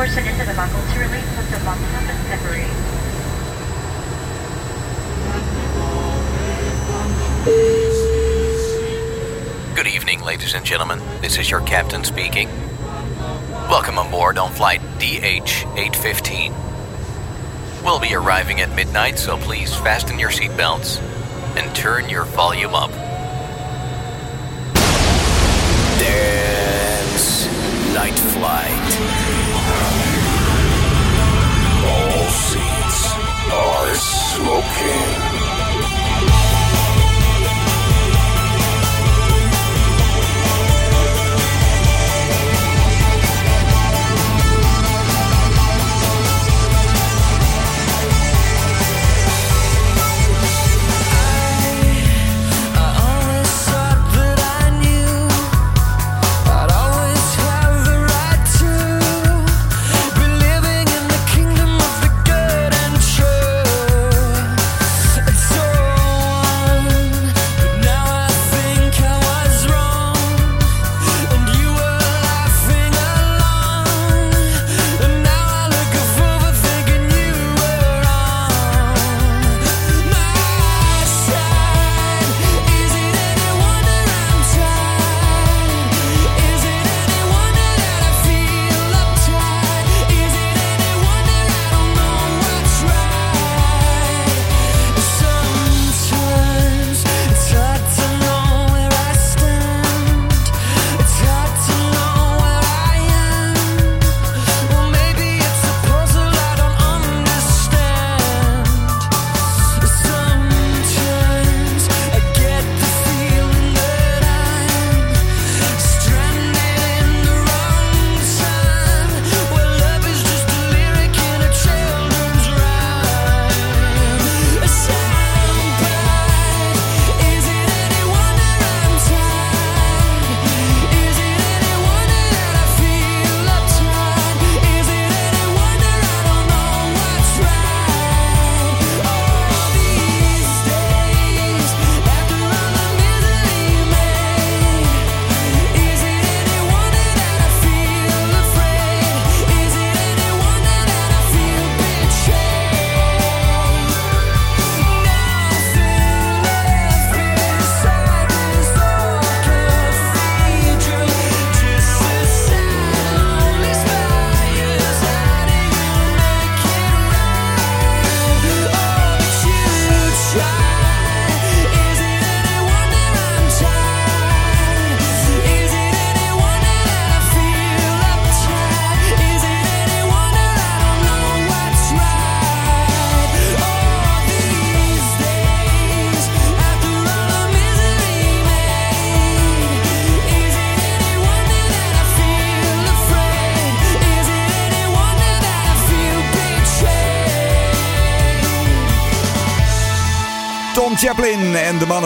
portion into the buckle to release with the pump and separate. Good evening, ladies and gentlemen. This is your captain speaking. Welcome aboard on flight DH 815. We'll be arriving at midnight, so please fasten your seatbelts and turn your volume up. Dance Night Flight. Are smoking.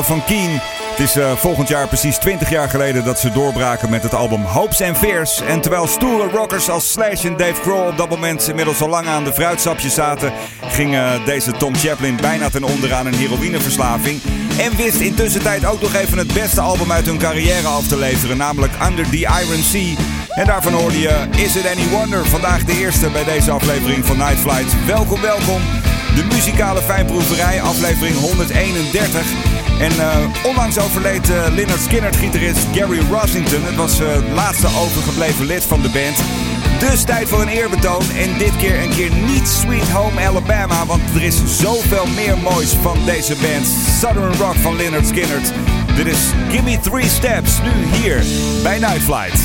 Van Keen. Het is uh, volgend jaar precies 20 jaar geleden dat ze doorbraken met het album Hopes and Fears. En terwijl stoere rockers als Slash en Dave Grohl op dat moment inmiddels al lang aan de fruitsapjes zaten, ging uh, deze Tom Chaplin bijna ten onder aan een heroïneverslaving. En wist intussen tijd ook nog even het beste album uit hun carrière af te leveren, namelijk Under the Iron Sea. En daarvan hoorde je Is It Any Wonder, vandaag de eerste bij deze aflevering van Night Flight. Welkom, welkom. De muzikale fijnproeverij, aflevering 131. En uh, onlangs overleed uh, Leonard Skinner, gitarist Gary Rossington. Het was uh, het laatste overgebleven lid van de band. Dus tijd voor een eerbetoon. En dit keer een keer niet Sweet Home Alabama. Want er is zoveel meer moois van deze band. Southern Rock van Leonard Skinner. Dit is Gimme Three Steps. Nu hier bij Night Flight.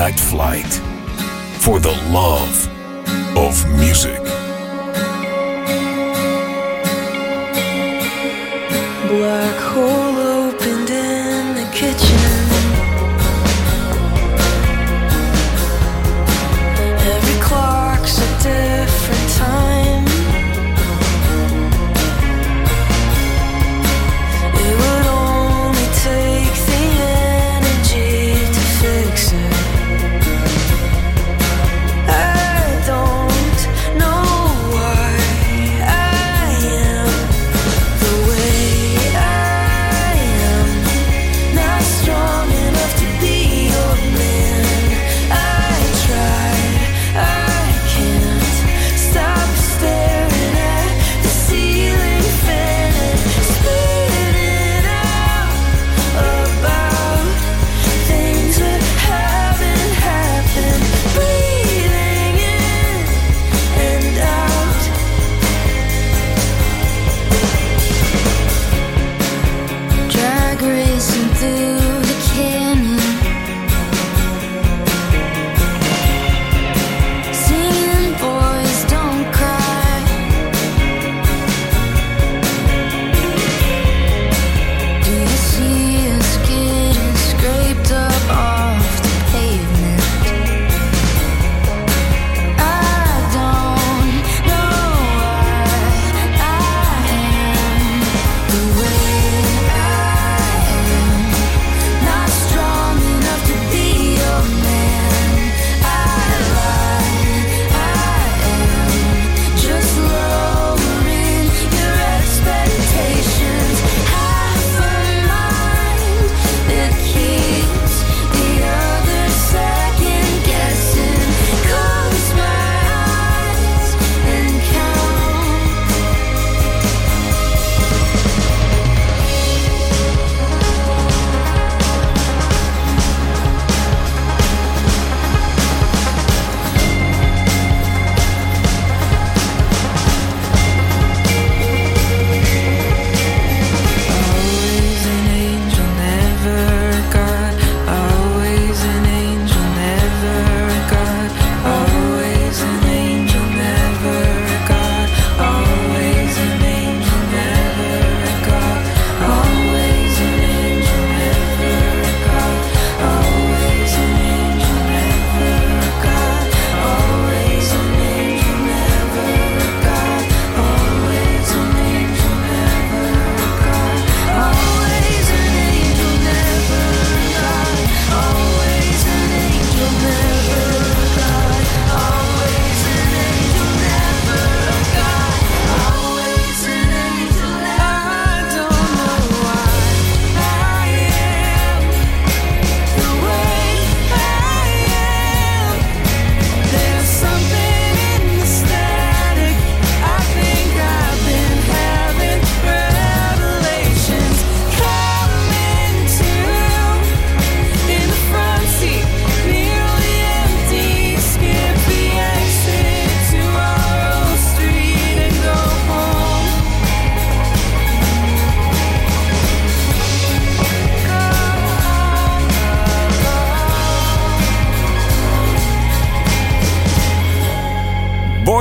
Flight. For the love of music.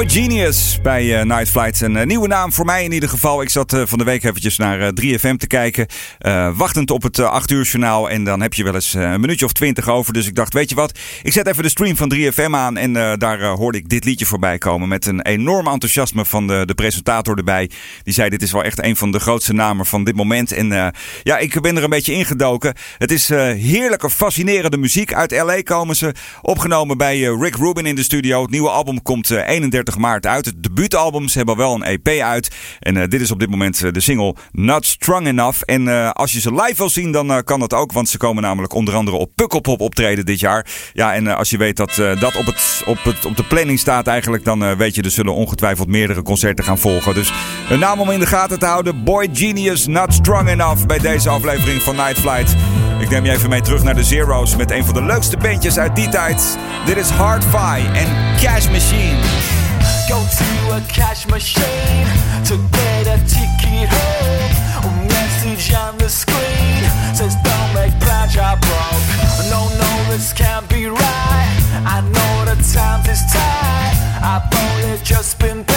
Genius bij eh, Night Flight. Een eh, nieuwe naam voor mij in ieder geval. Ik zat eh, van de week eventjes naar eh, 3FM te kijken. wachtend op het 8 uur journaal. En dan heb je wel eens een minuutje of twintig over. Dus ik dacht, weet je wat? Ik zet even de stream van 3FM aan. En daar hoorde ik dit liedje voorbij komen. Met een enorm enthousiasme van de, de presentator erbij. Die zei, dit is wel echt een van de grootste namen van dit moment. En ja, ik ben er een beetje ingedoken. Het is heerlijke, fascinerende muziek. Uit L.A. komen ze. Opgenomen bij Rick Rubin in de studio. Het nieuwe album komt eh, 31 maart uit. Het debuutalbum, ze hebben wel een EP uit. En eh, dit is op dit moment eh, de single Not Strong Enough. En eh, als je ze live wil zien, dan kan dat ook. Want ze komen namelijk onder andere op Pukkelpop optreden dit jaar. Ja, en als je weet dat dat op, het, op, het, op de planning staat eigenlijk... dan weet je, er zullen ongetwijfeld meerdere concerten gaan volgen. Dus een naam om in de gaten te houden. Boy Genius, Not Strong Enough bij deze aflevering van Night Flight. Ik neem je even mee terug naar de Zero's met een van de leukste bandjes uit die tijd. Dit is Hard en Cash Machine. Go to a cash machine to get a ticket home. A message on the screen says don't make plans are broke. No, no, this can't be right. I know the times is tight. I've only just been.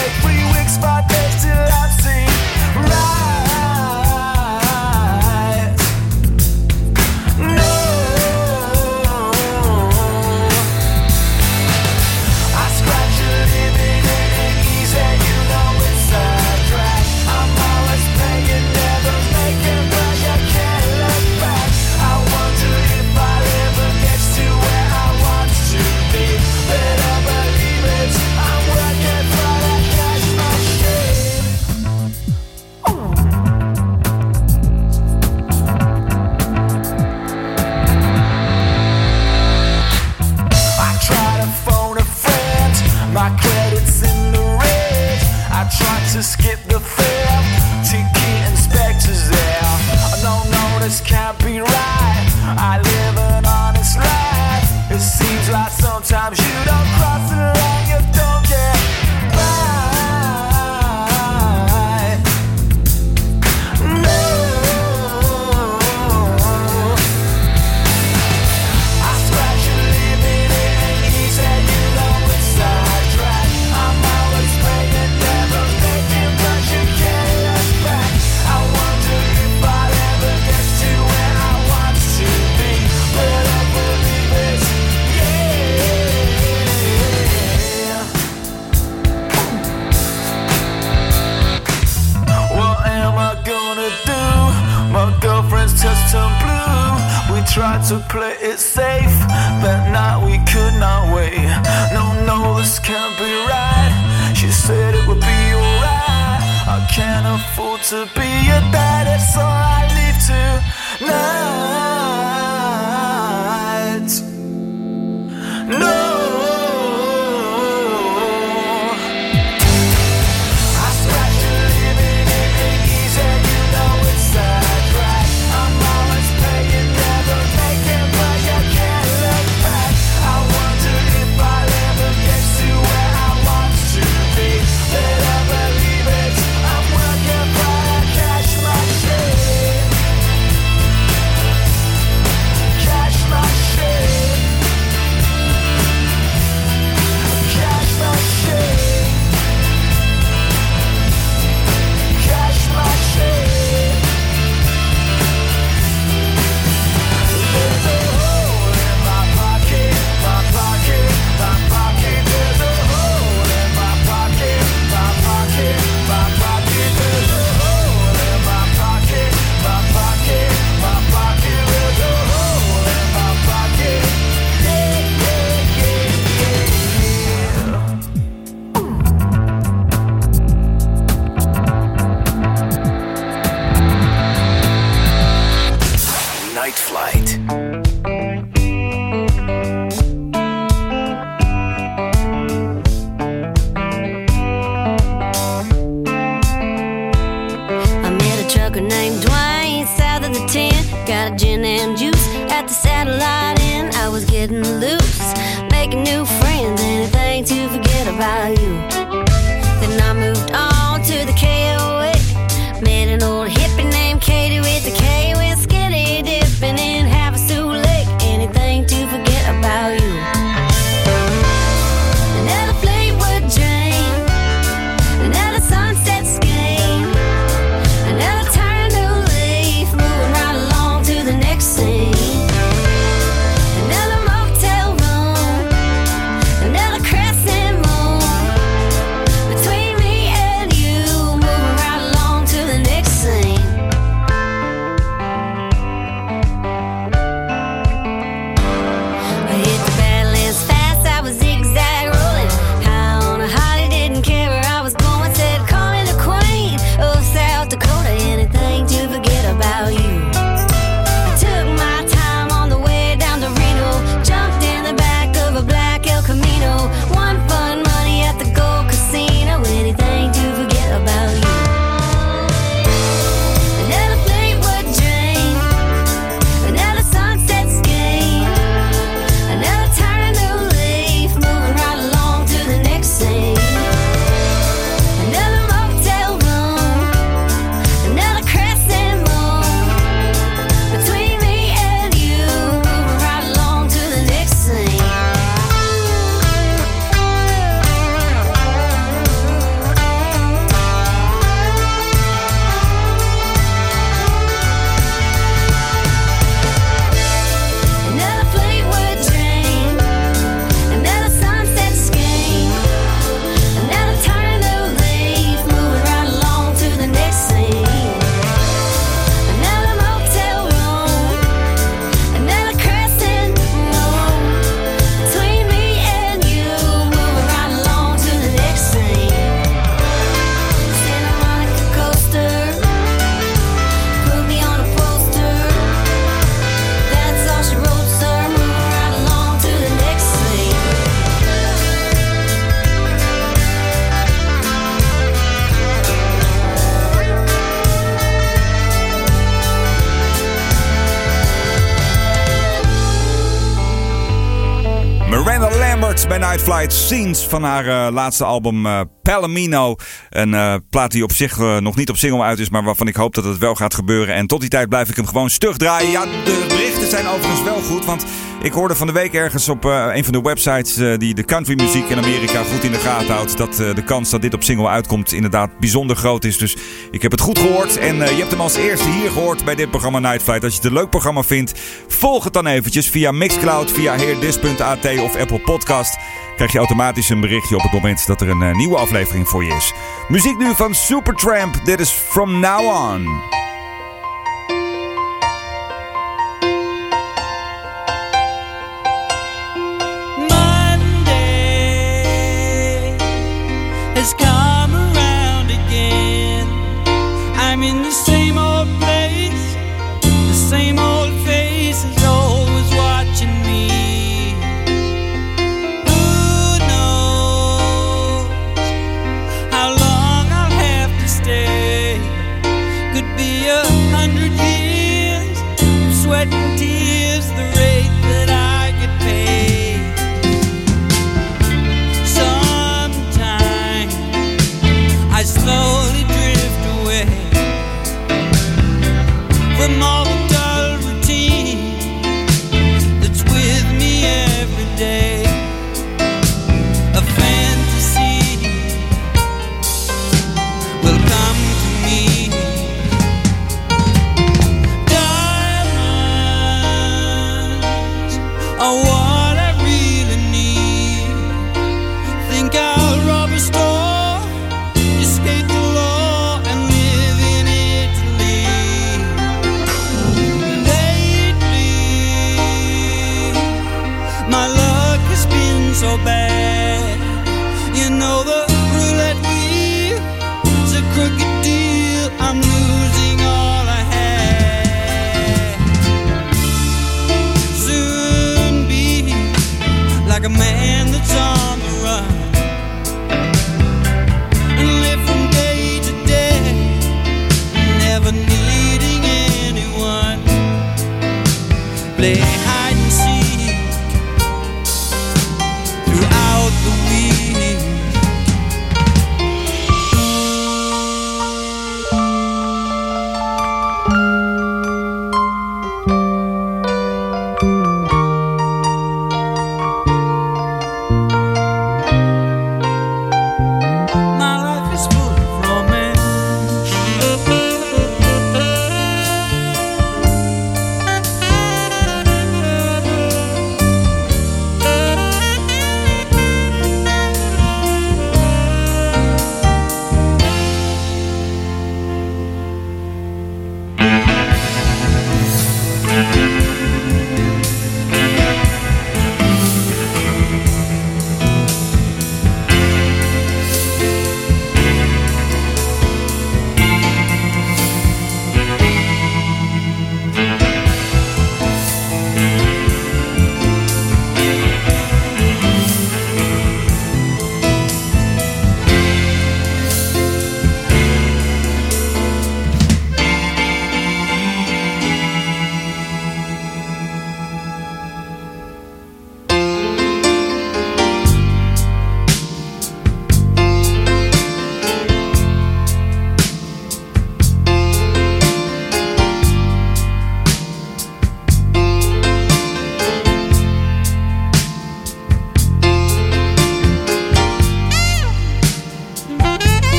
Flight. Scenes van haar eh, laatste album eh, Palomino. Een eh, plaat die op zich nog niet op single uit is, maar waarvan ik hoop dat het wel gaat gebeuren. En tot die tijd blijf ik hem gewoon stug draaien. Ja, de berichten zijn overigens wel goed, want ik hoorde van de week ergens op een van de websites die de countrymuziek in Amerika goed in de gaten houdt, dat de kans dat dit op single uitkomt inderdaad bijzonder groot is. Dus ik heb het goed gehoord en je hebt hem als eerste hier gehoord bij dit programma Night Flight. Als je het een leuk programma vindt, volg het dan eventjes via Mixcloud, via heerdis.at of Apple Podcast. Krijg je automatisch een berichtje op het moment dat er een eh, nieuwe aflevering voor je is. Muziek nu van Supertramp. Dit is From Now On.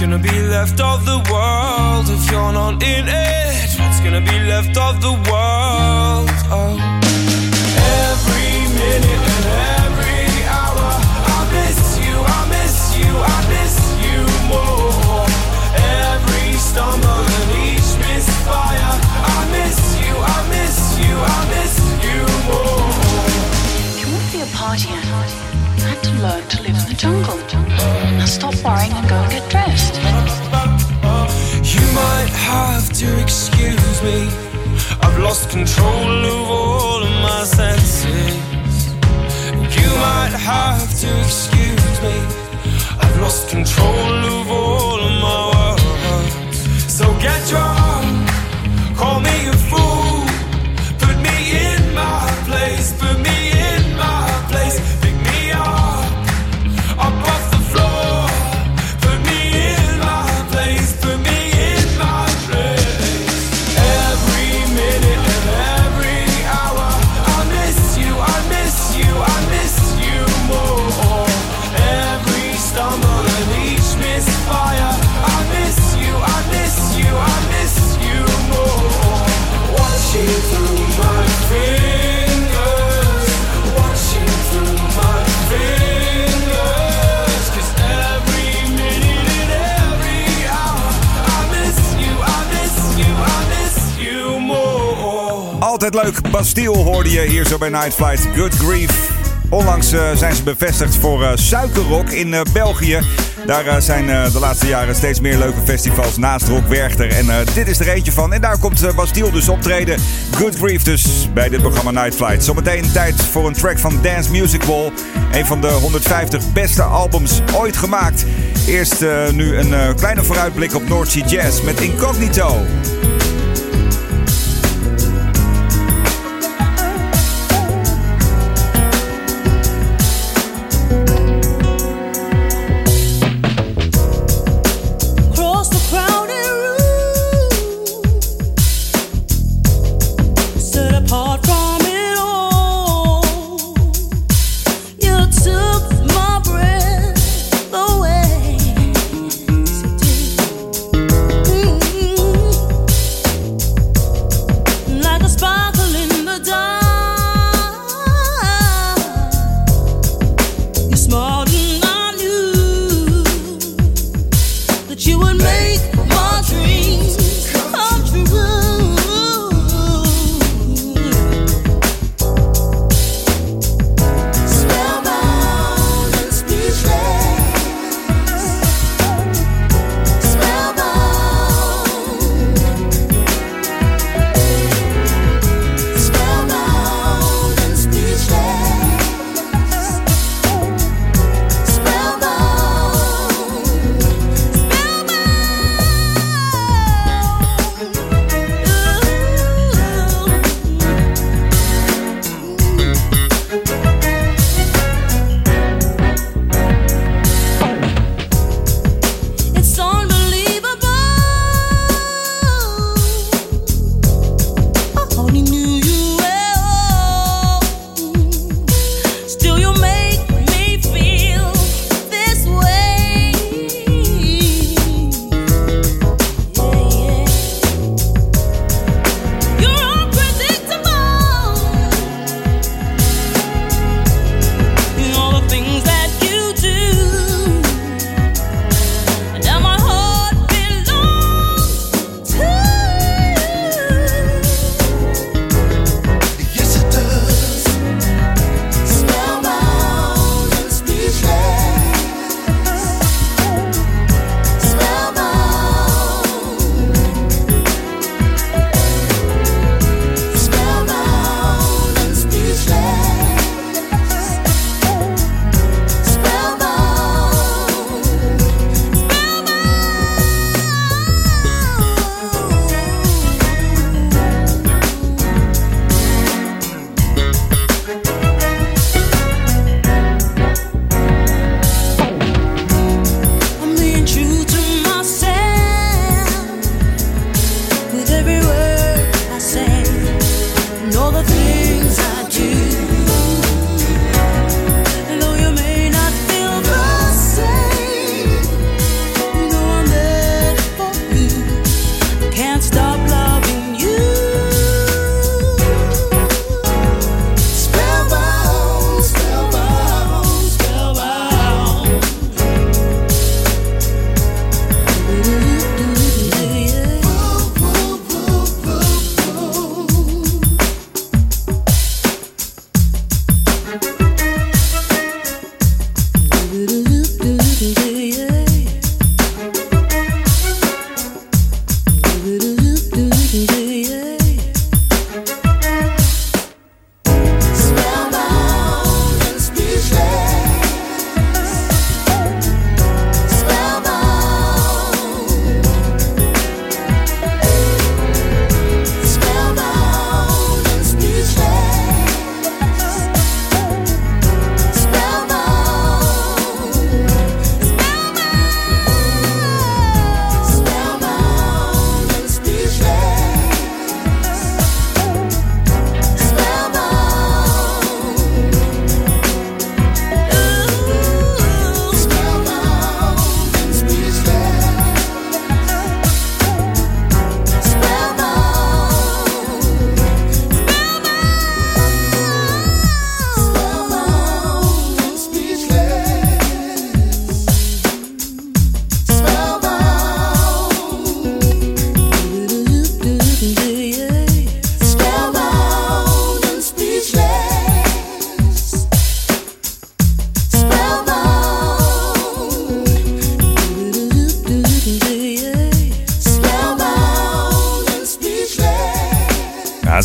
Gonna be left of the world if you're not in it? What's gonna be left of the world? Oh. Every minute and every hour, I miss you, I miss you, I miss you more. Every stumble and each misfire, I miss you, I miss you, I miss you more. You won't be a partier. Learn to live in the jungle. Now stop worrying and go and get dressed. You might have to excuse me. I've lost control of all of my senses. You might have to excuse me. I've lost control of all of my. So get drunk, Leuk. Bastille hoorde je hier zo bij Night Flight. Good Grief. Onlangs eh, zijn ze bevestigd voor eh, Suikerrock in eh, België. Daar zijn de laatste jaren steeds meer leuke festivals naast Rock Werchter. En dit is er eentje van. En daar komt Bastille dus optreden. Good Grief dus bij dit programma Night Flight. Zometeen tijd voor een track van Dance Music Wall. Een van de 150 beste albums ooit gemaakt. Eerst nu een kleine vooruitblik op North Sea Jazz met Incognito.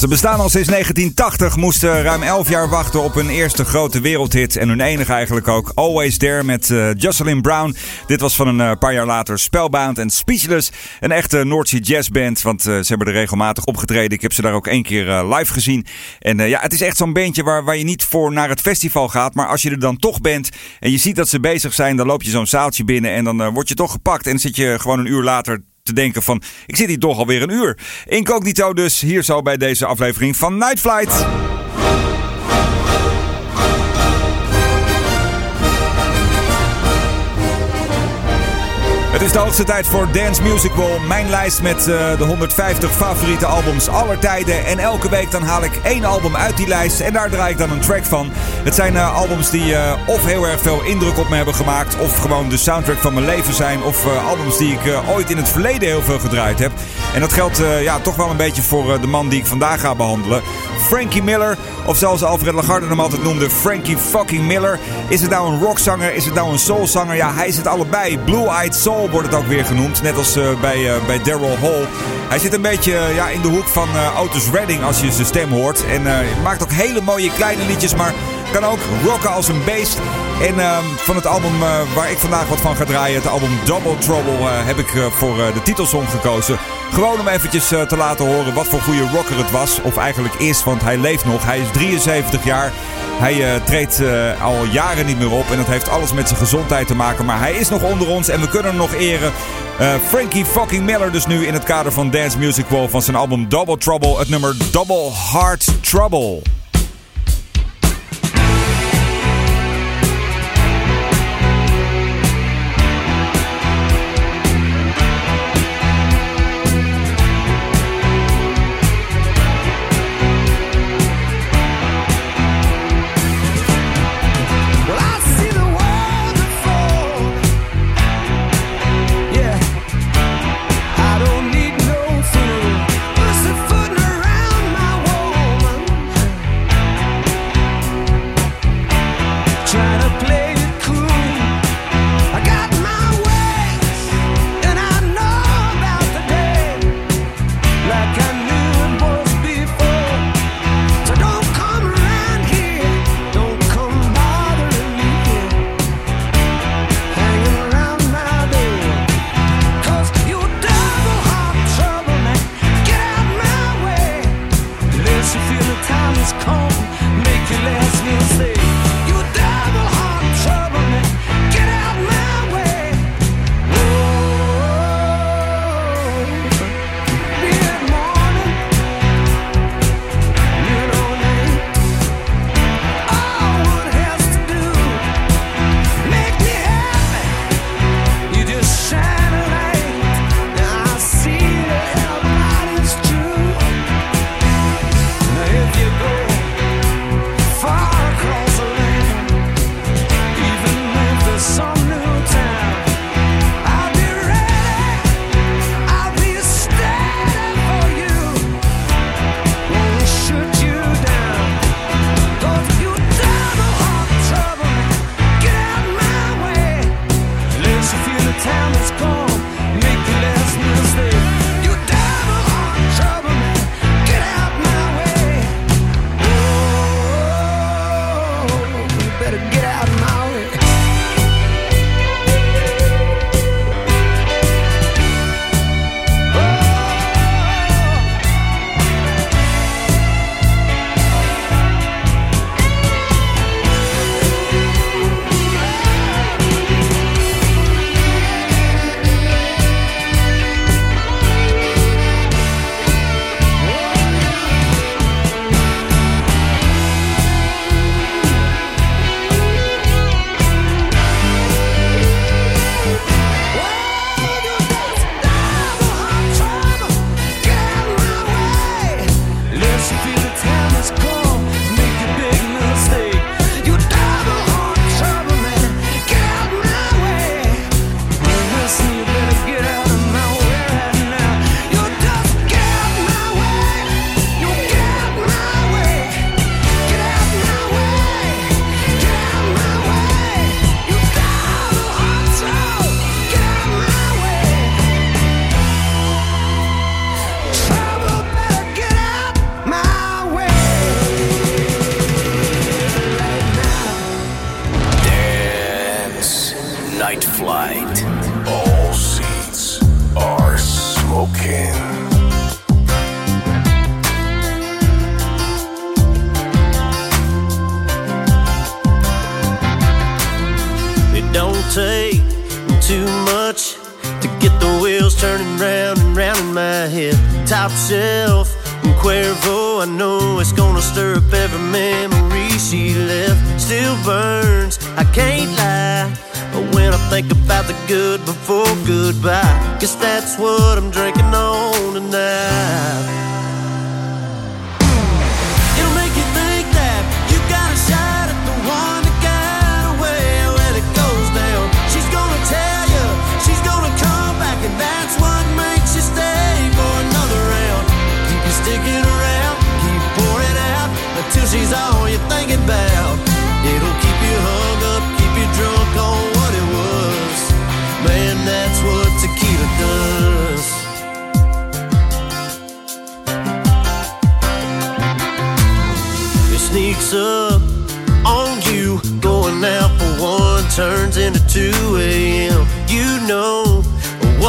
Ze bestaan al sinds 1980, moesten ruim 11 jaar wachten op hun eerste grote wereldhit. En hun enige eigenlijk ook, Always There met eh, Jocelyn Brown. Dit was van een eh, paar jaar later Spellbound en Speechless. Een echte North Sea jazzband, want eh, ze hebben er regelmatig opgetreden. Ik heb ze daar ook één keer live gezien. En ja, het is echt zo'n bandje waar, waar je niet voor naar het festival gaat. Maar als je er dan toch bent en je ziet dat ze bezig zijn, dan loop je zo'n zaaltje binnen en dan word je toch gepakt. En zit je gewoon een uur later te denken van, ik zit hier toch alweer een uur. Incognito dus, hier zo bij deze aflevering van Night Flight. Is de hoogste tijd voor Dance Music Wall. Mijn lijst met eh, de 150 favoriete albums aller tijden. En elke week dan haal ik één album uit die lijst. En daar draai ik dan een track van. Het zijn eh, albums die eh, of heel erg veel indruk op me hebben gemaakt. Of gewoon de soundtrack van mijn leven zijn. Of albums die ik ooit in het verleden heel veel gedraaid heb. En dat geldt eh, ja, toch wel een beetje voor eh, de man die ik vandaag ga behandelen. Frankie Miller. Of zoals Alfred Lagarde hem altijd noemde, Frankie fucking Miller. Is het nou een rockzanger? Is het nou een soulzanger? Ja, hij het allebei. Blue-Eyed Soul wordt het ook weer genoemd. Net als eh, bij, bij Daryl Hall. Hij zit een beetje ja, in de hoek van Otis Redding als je zijn stem hoort. En maakt ook hele mooie kleine liedjes, maar kan ook rocken als een beest. En ehm, van het album waar ik vandaag wat van ga draaien, het album Double Trouble, heb ik voor de titelsong gekozen. Gewoon om eventjes eh, te laten horen wat voor goede rocker het was. Of eigenlijk is, want hij leeft nog. Hij is 73 jaar. Hij eh, treedt eh, al jaren niet meer op. En dat heeft alles met zijn gezondheid te maken. Maar hij is nog onder ons en we kunnen hem nog eren. Frankie fucking Miller dus nu in het kader van Dance Music Wall van zijn album Double Trouble. Het nummer Double Heart Trouble.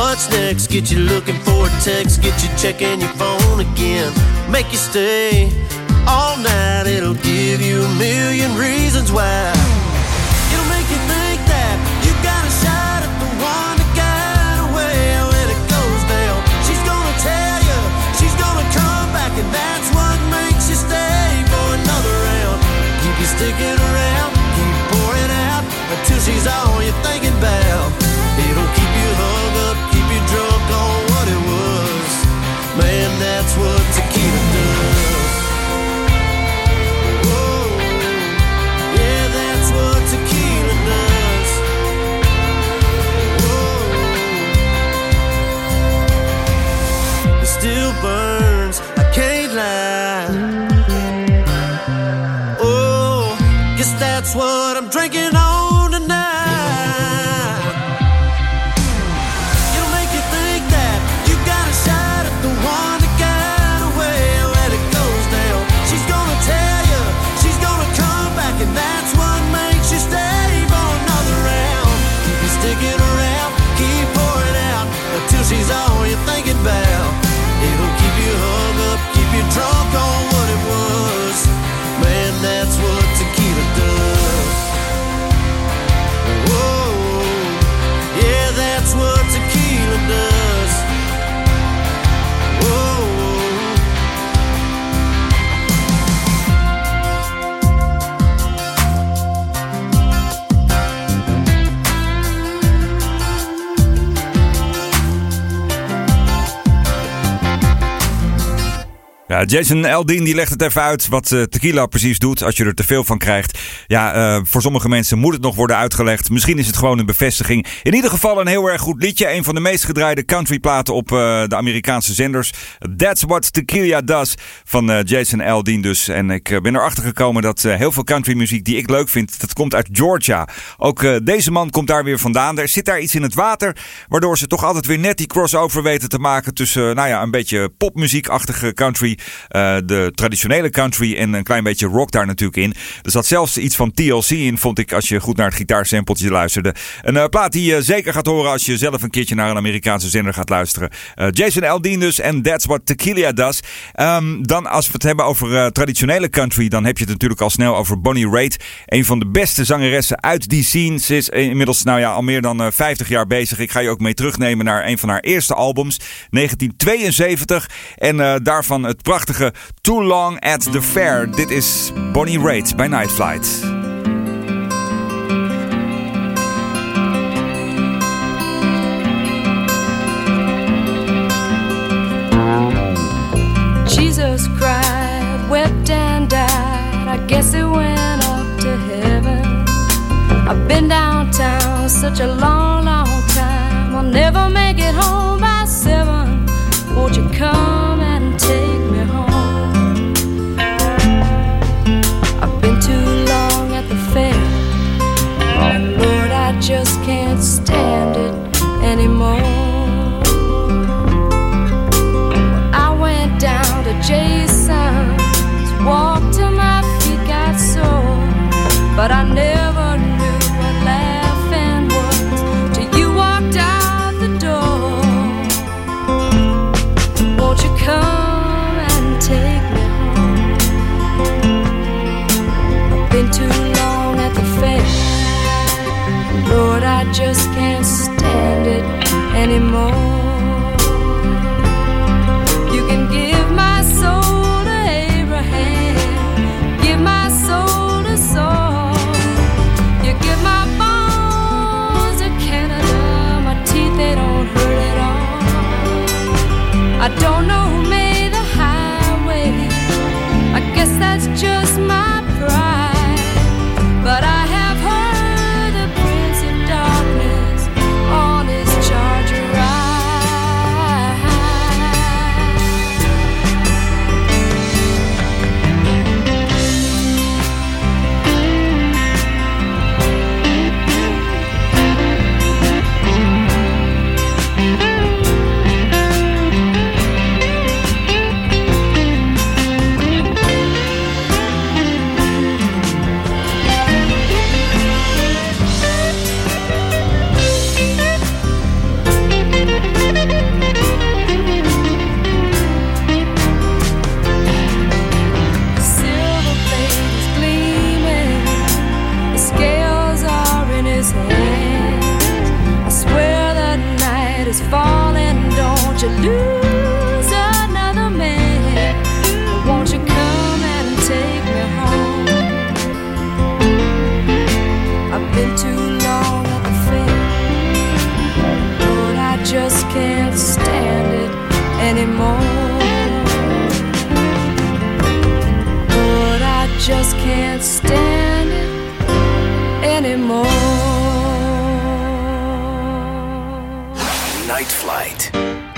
What's next, get you looking for a text, get you checking your phone again, make you stay all night. It'll give you a million reasons why. It'll make you think that you got a shot at the one that got away when it goes down. She's gonna tell you, she's gonna come back, and that's what makes you stay for another round. Keep you sticking around, keep pouring out until she's all you're thinking about. Ja, Jason Eldin die legt het even uit wat eh, tequila precies doet als je er te veel van krijgt. Ja, eh, voor sommige mensen moet het nog worden uitgelegd. Misschien is het gewoon een bevestiging. In ieder geval een heel erg goed liedje. Een van de meest gedraaide countryplaten op eh, de Amerikaanse zenders. That's What Tequila Does van eh, Jason Eldin dus. En ik ben erachter gekomen dat heel veel countrymuziek die ik leuk vind, dat komt uit Georgia. Ook deze man komt daar weer vandaan. Er zit daar iets in het water, waardoor ze toch altijd weer net die crossover weten te maken tussen, nou ja, een beetje popmuziekachtige country, eh, de traditionele country en een klein beetje rock daar natuurlijk in. Er zat zelfs iets van TLC in, vond ik, als je goed naar het gitaarsampletje luisterde. Een eh, plaat die je zeker gaat horen als je zelf een keertje naar een Amerikaanse zender gaat luisteren. Eh, Jason Aldean dus en That's What Tequila Does. Ehm, dan als we het hebben over eh, traditionele country, dan heb je het natuurlijk al snel over Bonnie Raitt. Een van de beste zangeressen uit die scene. Ze is inmiddels nou ja, al meer dan eh, 50 jaar bezig. Ik ga je ook mee terugnemen naar een van haar eerste albums, 1972. En eh, daarvan het prachtige Too Long at the Fair. Dit is Bonnie Raitt bij Night Flight. Jesus cried, wept and died. I guess it went up to heaven. I've been downtown such a long, long time. I'll never make it home by seven. Won't you come just can't stand it anymore. Night Flight.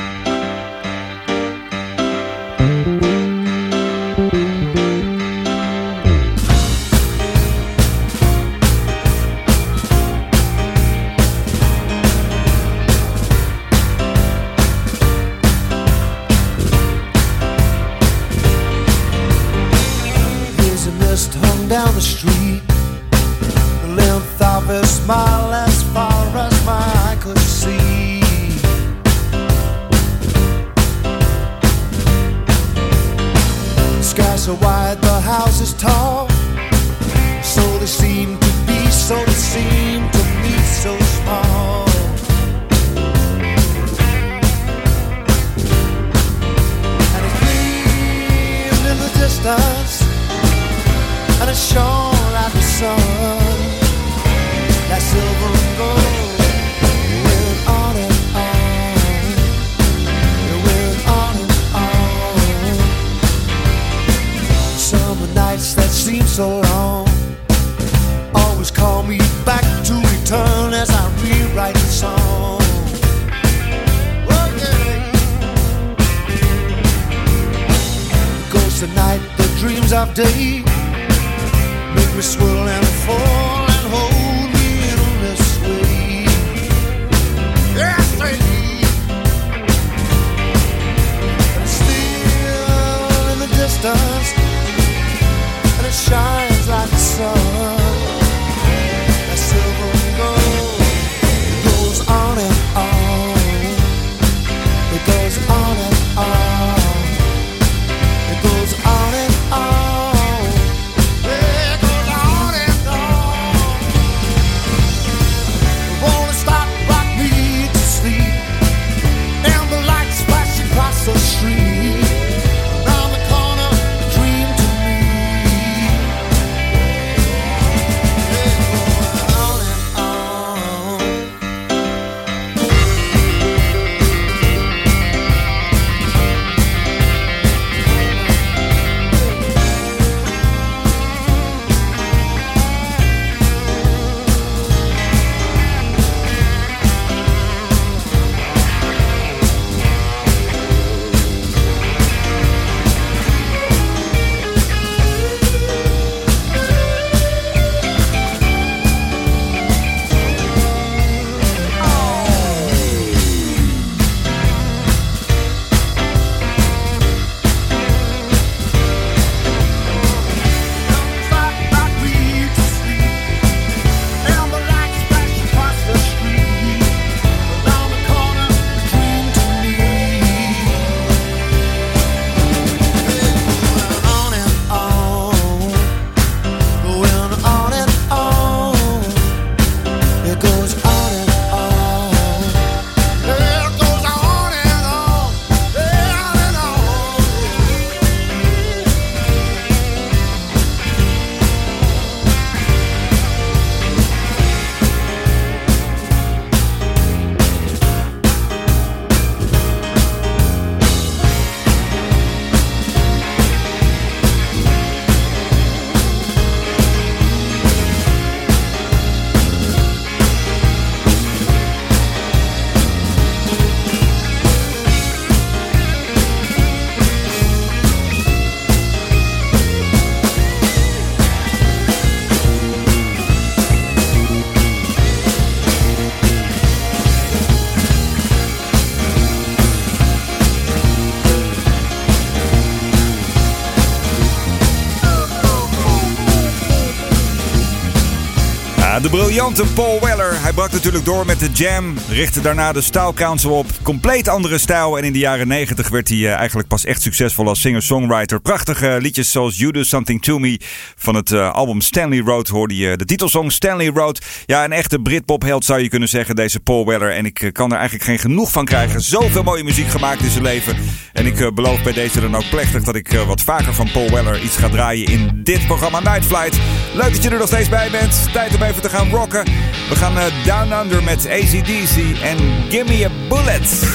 Briljante Paul Weller. Hij brak natuurlijk door met de Jam, richtte daarna de Style Council op. Compleet andere stijl en in de jaren 90 werd hij eh, eigenlijk pas echt succesvol als singer-songwriter. Prachtige liedjes zoals You Do Something To Me van het eh, album Stanley Road hoorde je de titelsong Stanley Road. Ja, een echte Britpop-held zou je kunnen zeggen, deze Paul Weller. En ik eh, kan er eigenlijk geen genoeg van krijgen. Zoveel mooie muziek gemaakt in zijn leven. En ik eh, beloof bij deze dan ook plechtig dat ik eh, wat vaker van Paul Weller iets ga draaien in dit programma Night Flight. Leuk dat je er nog steeds bij bent. Tijd om even te gaan We gaan eh, Down Under met ACDC en Gimme a Bullet.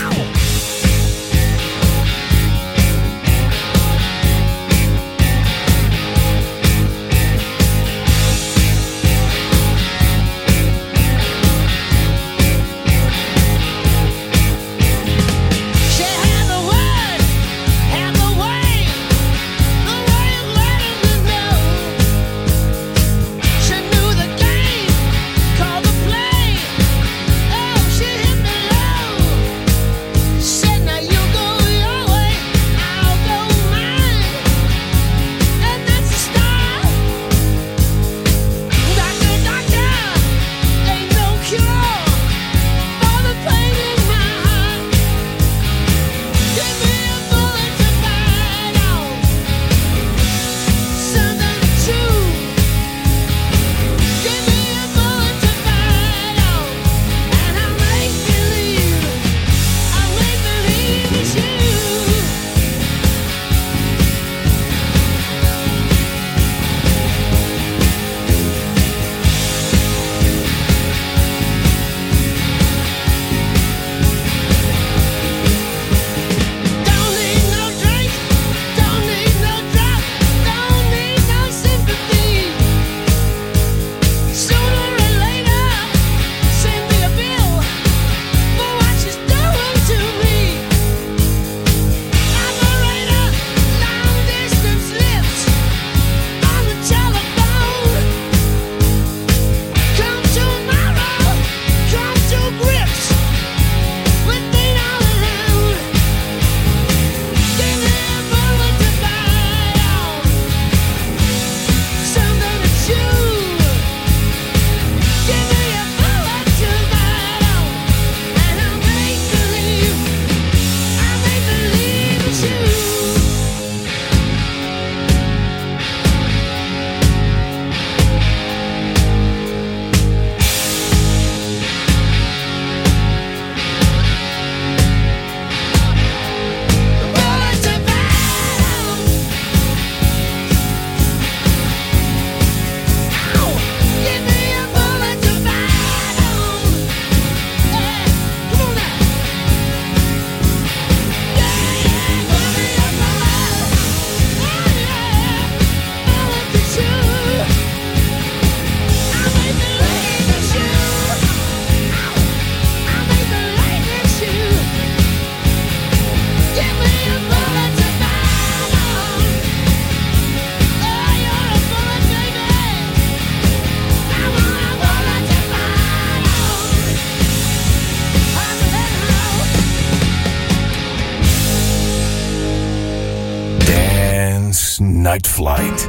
Dance Night Flight.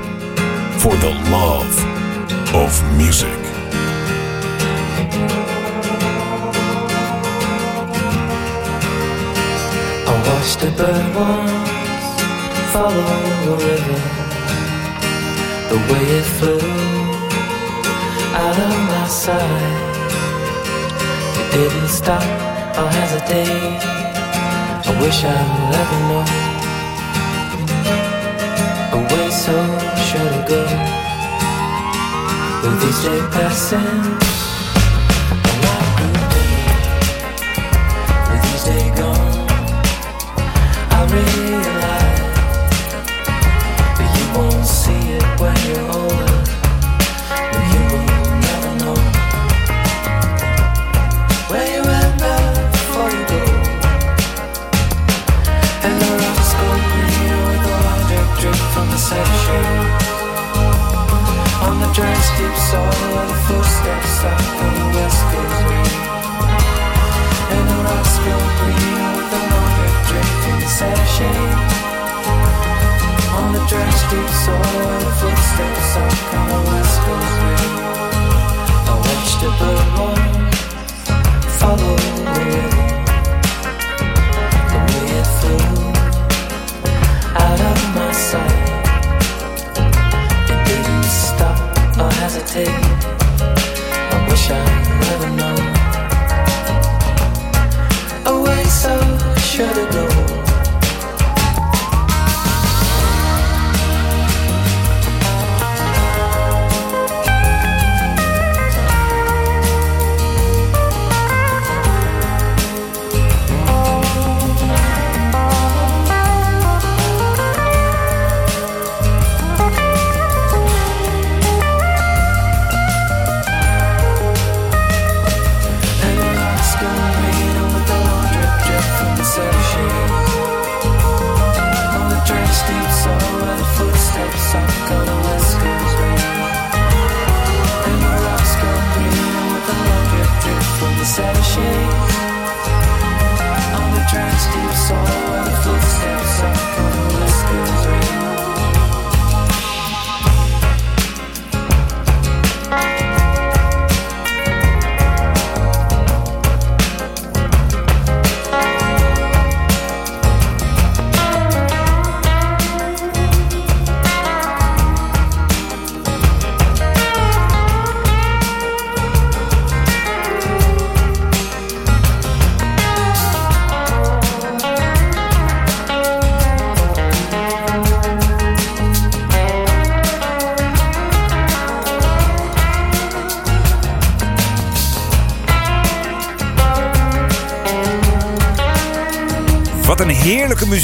For the love of music. I watched a bird once follow a river, the way it flew out of my sight. It didn't stop or hesitate. I wish I would ever know. ago. These days passing.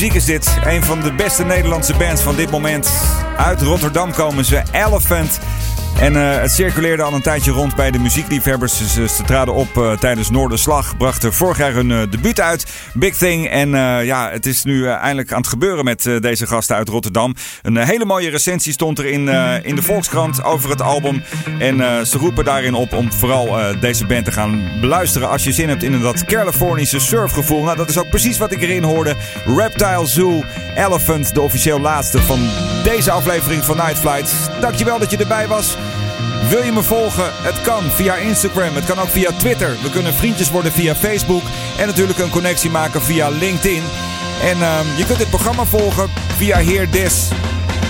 Muziek is dit. Een van de beste Nederlandse bands van dit moment. Uit Rotterdam komen ze, Elephant. En eh, het circuleerde al een tijdje rond bij de muziekliefhebbers. Ze, ze traden op eh, tijdens Noorderslag. Brachten vorig jaar hun eh, debuut uit. Big Thing. En ja, het is nu eindelijk aan het gebeuren met deze gasten uit Rotterdam. Een hele mooie recensie stond er in, in de Volkskrant over het album. En ze roepen daarin op om vooral deze band te gaan beluisteren. Als je zin hebt in dat Californische surfgevoel. Nou, dat is ook precies wat ik erin hoorde. Reptile Zoo Elephant, de officieel laatste van deze aflevering van Night Flight. Dankjewel dat je erbij was. Wil je me volgen? Het kan via Instagram. Het kan ook via Twitter. We kunnen vriendjes worden via Facebook. En natuurlijk een connectie maken via LinkedIn. En ehm, je kunt dit programma volgen via Heer Dis.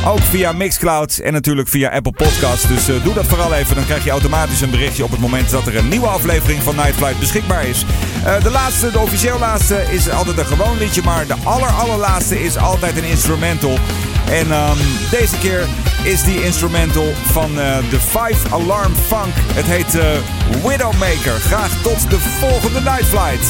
Ook via Mixcloud en natuurlijk via Apple Podcasts. Dus eh, doe dat vooral even. Dan krijg je automatisch een berichtje op het moment dat er een nieuwe aflevering van Night Flight beschikbaar is. Eh, de laatste, de officieel laatste, is altijd een gewoon liedje. Maar de aller allerlaatste is altijd een instrumental. En ehm, deze keer is die instrumental van eh, de Five Alarm Funk. Het heet Widowmaker. Graag tot de volgende Night Flight.